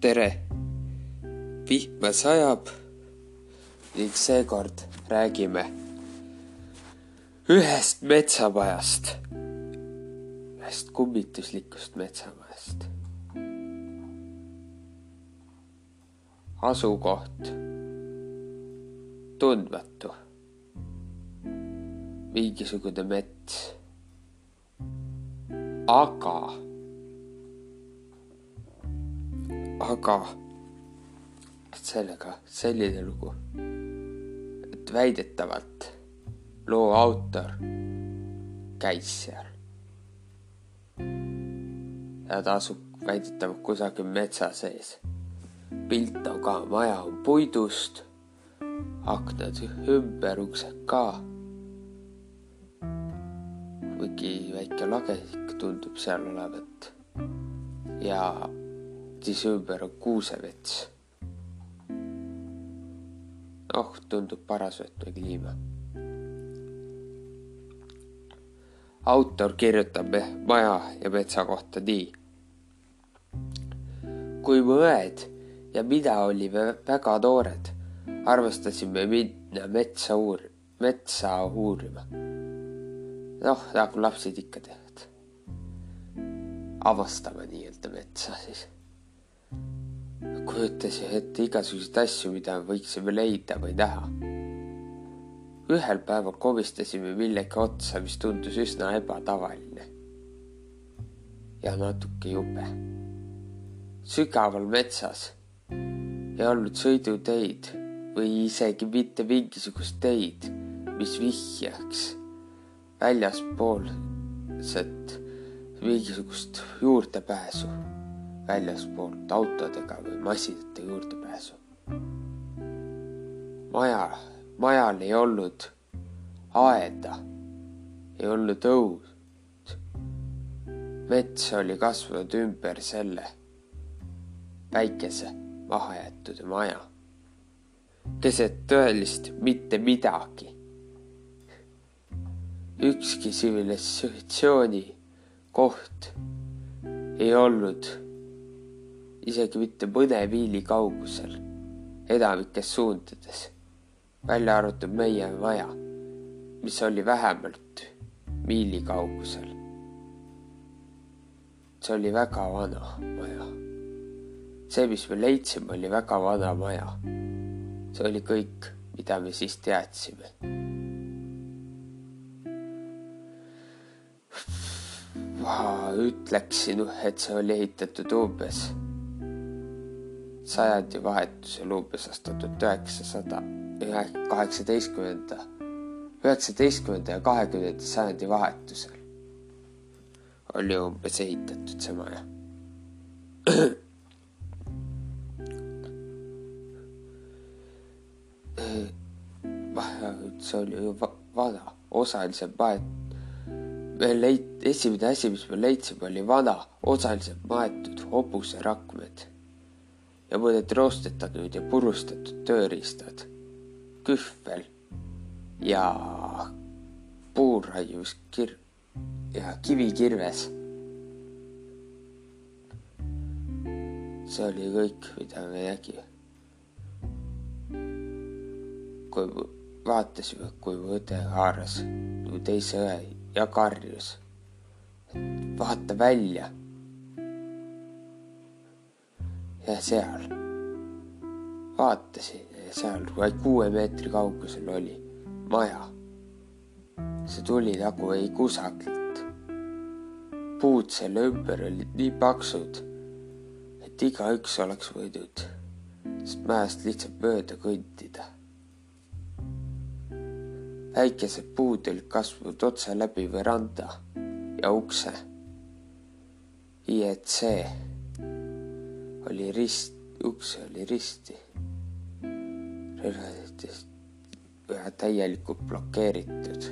tere! vihma sajab ning seekord räägime ühest metsamajast, ühest kummituslikust metsamajast. asukoht tundmatu, mingisugune mets, aga aga sellega selline lugu, et väidetavalt loo autor käis seal. ja ta asub väidetavalt kusagil metsa sees. pilt on ka, maja on puidust, aknad ümber, uksed ka. kuigi väike lagedik tundub seal olevat ja siis ümber kuusemets. noh, tundub parasvõtme kliima. autor kirjutab maja ja metsa kohta nii. kui mu õed ja mina olime väga noored, arvestasime minna metsa uur-, metsa uurima. noh, nagu lapsed ikka teevad. avastama nii-öelda metsa siis kujutasin ette igasuguseid asju, mida võiksime leida või näha. ühel päeval komistasime millegi otsa, mis tundus üsna ebatavaline ja natuke jube. sügaval metsas ei olnud sõiduteid või isegi mitte mingisugust teid, mis vihjaks väljaspoolset mingisugust juurdepääsu väljaspoolt autodega või masinate juurdepääsu. maja, majal ei olnud aeda, ei olnud õud. mets oli kasvanud ümber selle väikese mahajäetud maja, keset tõelist mitte midagi. ükski tsivilisatsiooni koht ei olnud isegi mitte mõne miili kaugusel, enamikes suundades, välja arvatud meie maja, mis oli vähemalt miili kaugusel. see oli väga vana maja. see, mis me leidsime, oli väga vana maja. see oli kõik, mida me siis teadsime. ma ütleksin, et see oli ehitatud umbes sajandivahetusel umbes aastal tuhat üheksasada kaheksateistkümnenda, üheksateistkümnenda ja kahekümnenda sajandi vahetusel oli umbes ehitatud see maja. see oli ju vana, osaliselt maetud. me leid-, esimene asi, mis me leidsime, oli vana, osaliselt maetud hobuserakmed ja mõned roostetatud ja purustatud tööriistad, kühvel ja puuraiuskir- ja kivikirves. see oli kõik, mida me nägime. kui vaatasime, kui mu õde haaras mu teise õe ja karjus, vaata välja seal vaatasin ja seal vaid kuue meetri kaugusel oli maja. see tuli nagu ei kusagilt. puud selle ümber olid nii paksud, et igaüks oleks võinud sest mäest lihtsalt mööda kõndida. väikesed puud olid kasvanud otse läbi veranda ja ukse. IEC oli rist, uks oli risti. relvadest täielikult blokeeritud.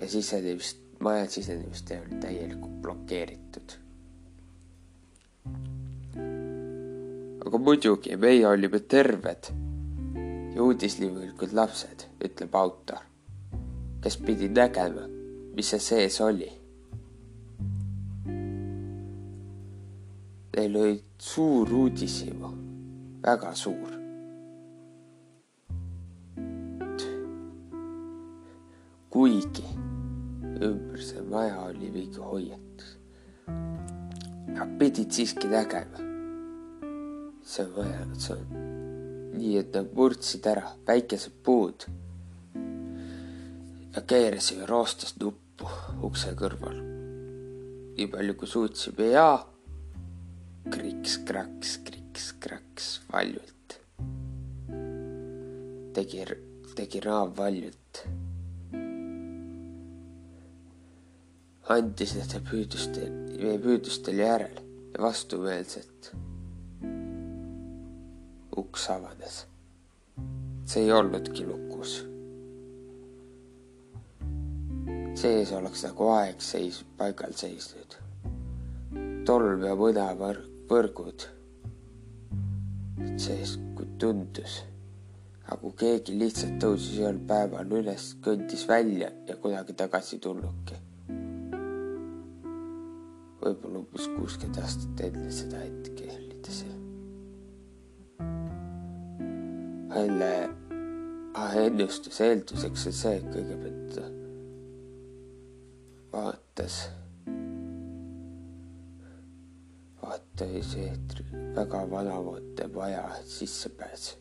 ja sisenemist, maja sisenemist oli täielikult blokeeritud. aga muidugi, meie olime terved ja uudislimulikud lapsed, ütleb autor, kes pidi nägema, mis see sees oli neil oli suur uudishimu, väga suur. kuigi ümber see maja oli mingi hoiatus. Nad pidid siiski nägema. see maja, see on nii, et nad murdsid ära väikesed puud ja keerasime roostest nuppu ukse kõrval. nii palju kui suutsime ja kriks-kraks, kriks-kraks valjult. tegi, tegi raam valjult. andis nende püüdlustel, meie püüdlustel järel ja vastumeelselt. uks avanes. see ei olnudki lukus sees oleks nagu aeg seis, paigal seisnud. tolm ja mõnavõrgud sees, kuid tundus, nagu keegi lihtsalt tõusis ühel päeval üles, kõndis välja ja kunagi tagasi tulnudki. võib-olla umbes kuuskümmend aastat enne seda hetke ta seal. jälle ennustuse eelduseks on see, et kõigepealt vaatas, vaatas eetri väga vanavate maja sissepääs.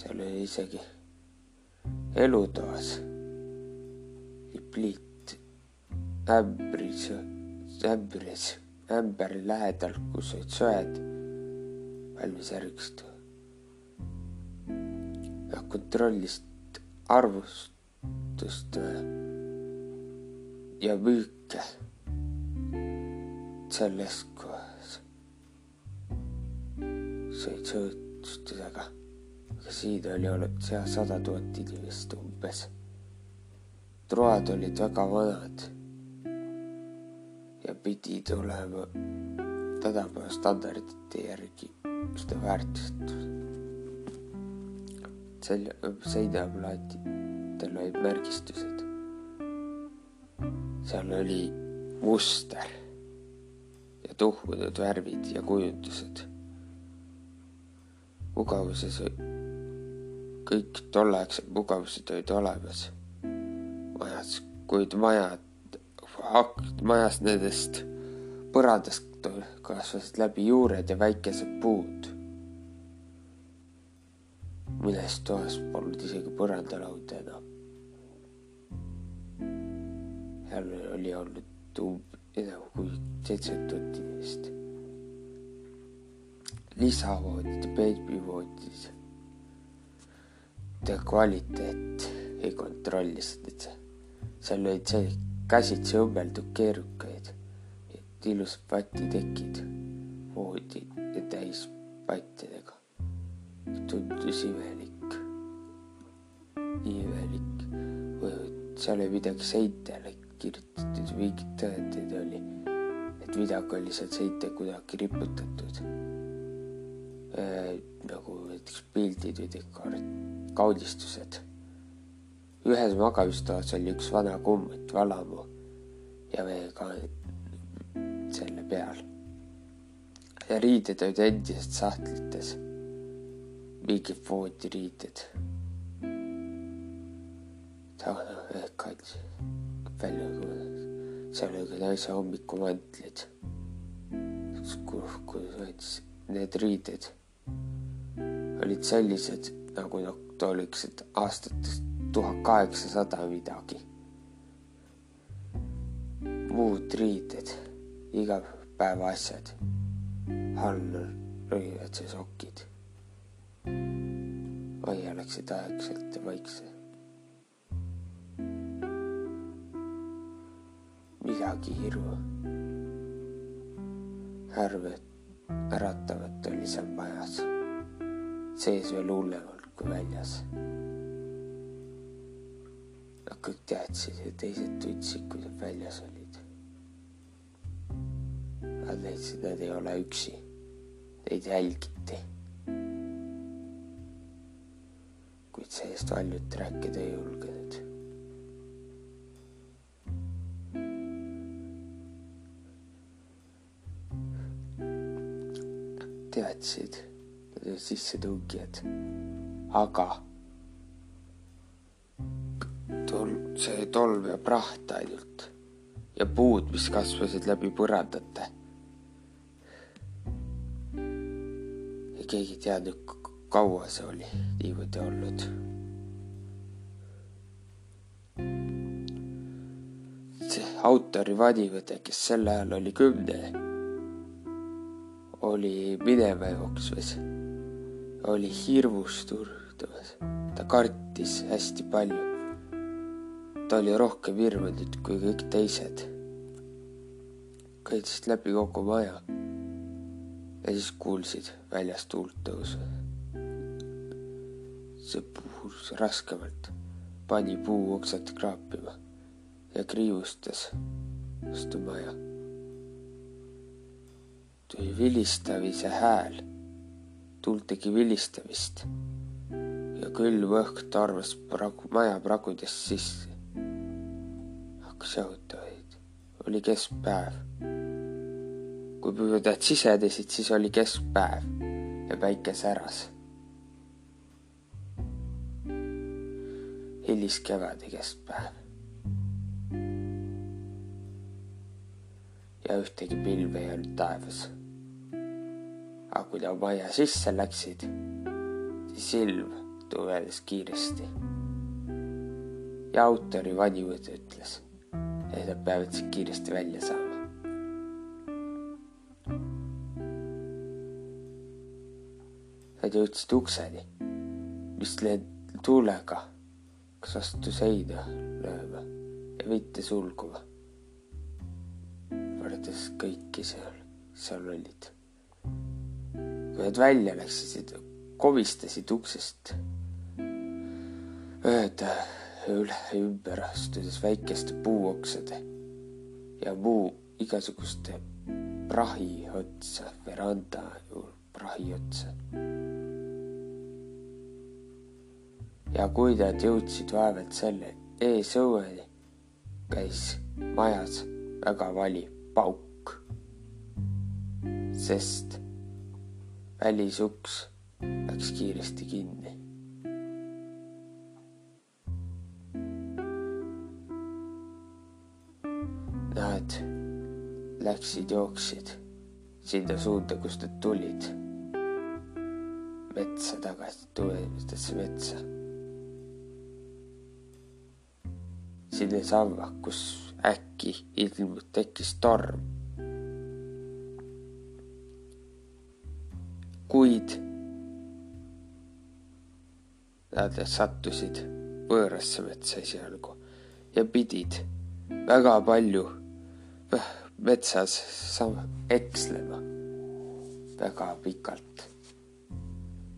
seal oli isegi elutoas pliit ämbris, ämbris, ämber lähedal, kus olid söed valmis ärgistatud. ja kontrollis arvustust ja müüke selles sõid sõõtustega, aga siin oli olnud seal sada tuhat inimest umbes. troad olid väga vanad ja pidid olema tänapäeva standardite järgi seda väärtustatud. selle seinaplaatidel olid märgistused. Seal oli muster tuhmunud värvid ja kujundused. mugavuses, kõik tolleaegsed mugavused olid olemas majas, kuid majad, majas nendest põrandast kasvasid läbi juured ja väikesed puud. mõnes toas polnud isegi põrandalauda enam seal oli olnud umbes enam kui seitse tuhat inimest. lisavoodid, beebivoodid. kvaliteet ei kontrolli seda, seal olid see käsitsi õmmeldud keerukaid, ilusad patitekid, voodid ja täis pattidega. tundus imelik, imelik, seal oli midagi seintele kirjutatud, mingeid tõendeid oli, et midagi oli seal seinte kuidagi riputatud äh,. nagu näiteks pildid või dekoor-, kaudistused. ühes magamistoas oli üks vana kummut valamu ja veega selle peal. ja riided olid endiselt sahtlites, mingid voodiriided. ta ehk kandis välja kujunenud. seal oli ka naise hommikumantlid. kuidas need riided olid sellised, nagu nad oleksid aastatest tuhat kaheksasada midagi. muud riided, igapäevaasjad, all rõivad ja sokid. aia läksid aeglaselt ja vaikselt. Midagi hirmu. ärvet äratavat oli seal majas, sees veel hullemalt kui väljas. Nad kõik teadsid ja teised tundsid, kui nad väljas olid. Nad leidsid, nad ei ole üksi, neid jälgiti. kuid sellest valjut rääkida ei julgenud olid sissetungijad. aga tol-, see tolm ja praht ainult ja puud, mis kasvasid läbi põrandate. ja keegi ei teadnud, kaua see oli niimoodi olnud. see autori vanivõde, kes sel ajal oli kümne, oli minema jooksmas, oli hirmus turdumas, ta kartis hästi palju ta oli rohkem hirmunud kui kõik teised. kõndis läbi kogu maja ja siis kuulsid väljas tuult tõusu. see puhus raskemalt, pani puu oksad kraapima ja kriiustas vastu maja. Tuli vilistamise hääl, tuul tegi vilistamist ja külm õhk tormas pragu, maja pragudest sisse hakkas jahutavaid, oli keskpäev. kui püüdjad sisenesid, siis oli keskpäev ja päike säras. hiliskevade keskpäev. ja ühtegi pilve ei olnud taevas. Aga kui maja sisse läksid, siis ilm tules kiiresti. ja autori vanimõte ütles ja nad peavad siit kiiresti välja saama. Nad jõudsid ukseni, mis tuulega hakkas vastu seina lööma ja mitte sulguma. võrreldes kõiki seal, seal olid. Kui nad välja läksid, komistasid uksest mööda üle ümber astudes väikeste puuoksade ja muu igasuguste prahi otsa, veranda prahi otsa. ja kui nad jõudsid vaevalt selle eesõueni, käis majas väga vali pauk, sest välisuks läks kiiresti kinni Nad läksid, jooksid sinna suunda, kust nad tulid. metsa tagasi, tuledesse metsa. sinnasamma, kus äkki ilmus, tekkis torm. Kuid nad sattusid võõrasse metsa esialgu ja pidid väga palju metsas ekslema väga pikalt,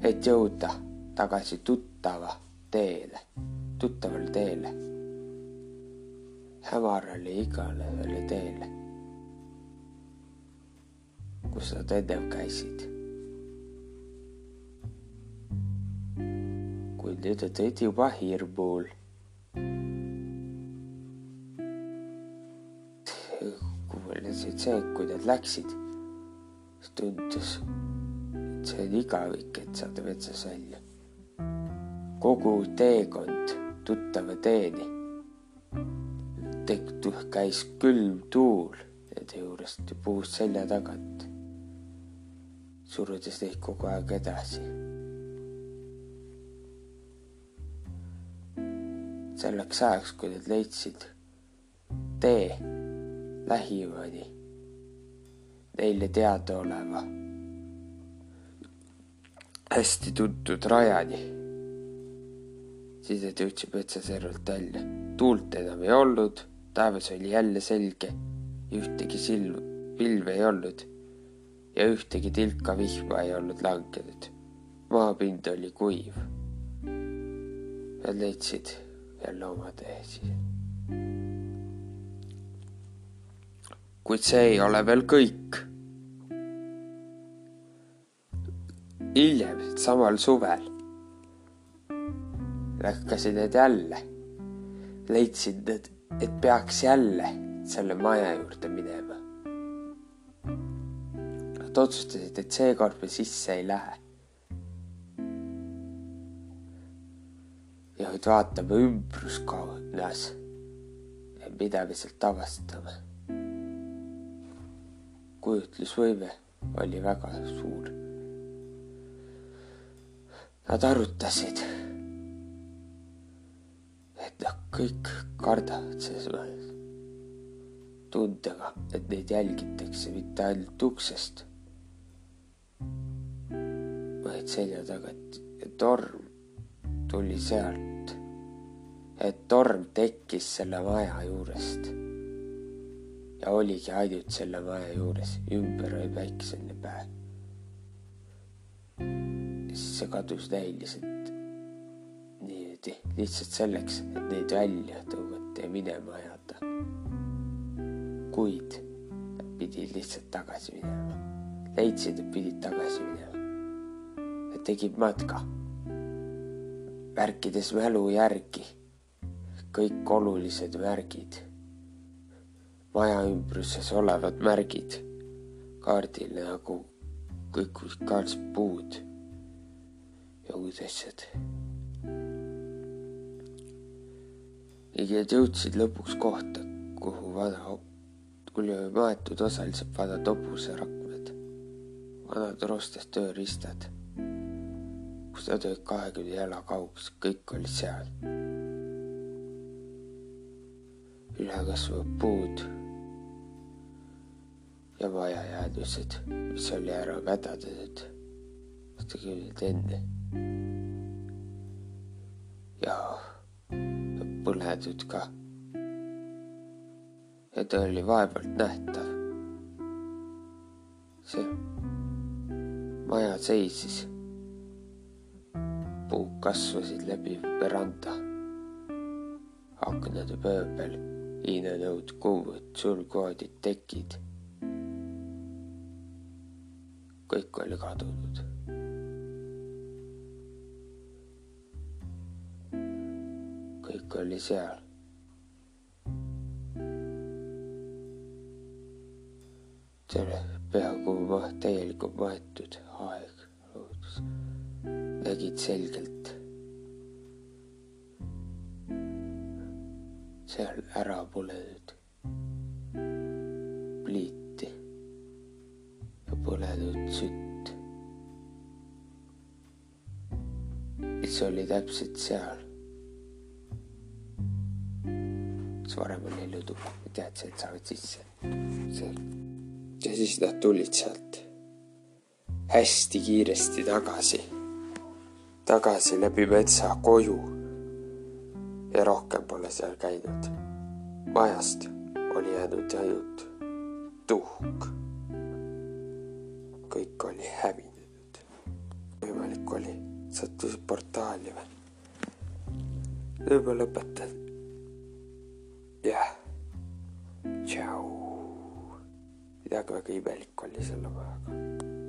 et jõuda tagasi tuttava teele, tuttavale teele, hämarale igale ühele teele, kus nad ennem käisid. Nad olid juba hirmul ütlesid see, kui nad läksid, tundus, et see on igavik, et saada metsas välja. kogu teekond tuttava teeni tehtud, käis külm tuul nende juurest puust selja tagant, surudes neid kogu aeg edasi. Selleks ajaks, kui nad leidsid tee lähimani neile teadaoleva hästi tuntud rajani. siis nad jõudsid metsaservalt välja. tuult enam ei olnud, taevas oli jälle selge, ühtegi silm, pilve ei olnud ja ühtegi tilka vihma ei olnud langenud. maapind oli kuiv. Nad leidsid tee siis kuid see ei ole veel kõik. hiljem, samal suvel lõhkasid need jälle, leidsid nad, et peaks jälle selle maja juurde minema. Nad otsustasid, et seekord me sisse ei lähe. Ja nüüd vaatame ümbruskaunas, mida me sealt avastame. kujutlusvõime oli väga suur. Nad arutasid, et noh, kõik kardavad selles mõttes tundega, et neid jälgitakse mitte ainult uksest, vaid selja tagant ja torm tuli sealt. Et torm tekkis selle maja juurest. ja oligi ainult selle maja juures, ümber oli päikeseline päev. siis see kadus näiliselt niimoodi lihtsalt selleks, et neid välja tõugata ja minema ajada. kuid nad pidid lihtsalt tagasi minema. leidsid, et pidid tagasi minema. Nad tegid matka märkides mälu järgi kõik olulised märgid, maja ümbruses olevad märgid kaardil nagu kõik kaardid puud ja muud asjad. ja nad jõudsid lõpuks kohta, kuhu vana, oli maetud osaliselt vanad hobuserakmed, vanad roostest tööriistad kus nad olid kahekümne jala kaugusel, kõik oli seal. Ülekasvavad puud ja majajäädused, mis oli ära mädanenud aastakümneid enne. ja põledud ka. ja ta oli vaevalt nähtav. see maja seisis puud kasvasid läbi veranda. aknade pööbel, hiinenõud, kuud, sulgkoodid, tekid. kõik oli kadunud. kõik oli seal. see oli peaaegu täielikult maetud aeg loodus nägid selgelt seal ära põlenud pliiti ja põlenud sütt, mis oli täpselt seal. kus varem oli elutuba, teadsid, et saavad sisse. ja siis nad tulid sealt hästi kiiresti tagasi. Tagasi läbi metsa koju ja rohkem pole seal käinud. majast oli jäänud ainult tuhk. kõik oli hävinenud. võimalik oli, sattusid portaali või? nüüd ma lõpetan. jah, tšau. midagi väga imelik oli selle majaga